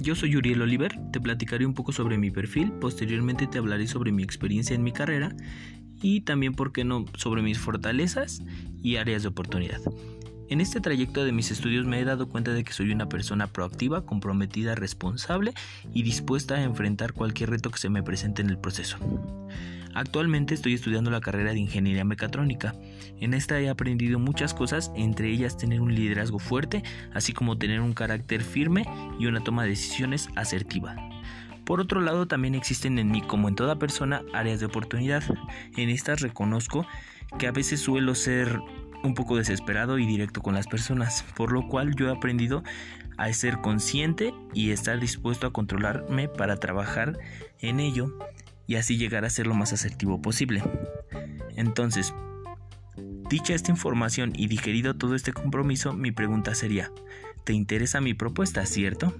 yo soy Uriel Oliver, te platicaré un poco sobre mi perfil, posteriormente te hablaré sobre mi experiencia en mi carrera y también, por qué no, sobre mis fortalezas y áreas de oportunidad. En este trayecto de mis estudios me he dado cuenta de que soy una persona proactiva, comprometida, responsable y dispuesta a enfrentar cualquier reto que se me presente en el proceso. Actualmente estoy estudiando la carrera de Ingeniería Mecatrónica. En esta he aprendido muchas cosas, entre ellas tener un liderazgo fuerte, así como tener un carácter firme y una toma de decisiones asertiva. Por otro lado, también existen en mí, como en toda persona, áreas de oportunidad. En estas reconozco que a veces suelo ser un poco desesperado y directo con las personas, por lo cual yo he aprendido a ser consciente y estar dispuesto a controlarme para trabajar en ello y así llegar a ser lo más asertivo posible. Entonces, dicha esta información y digerido todo este compromiso, mi pregunta sería, ¿te interesa mi propuesta, cierto?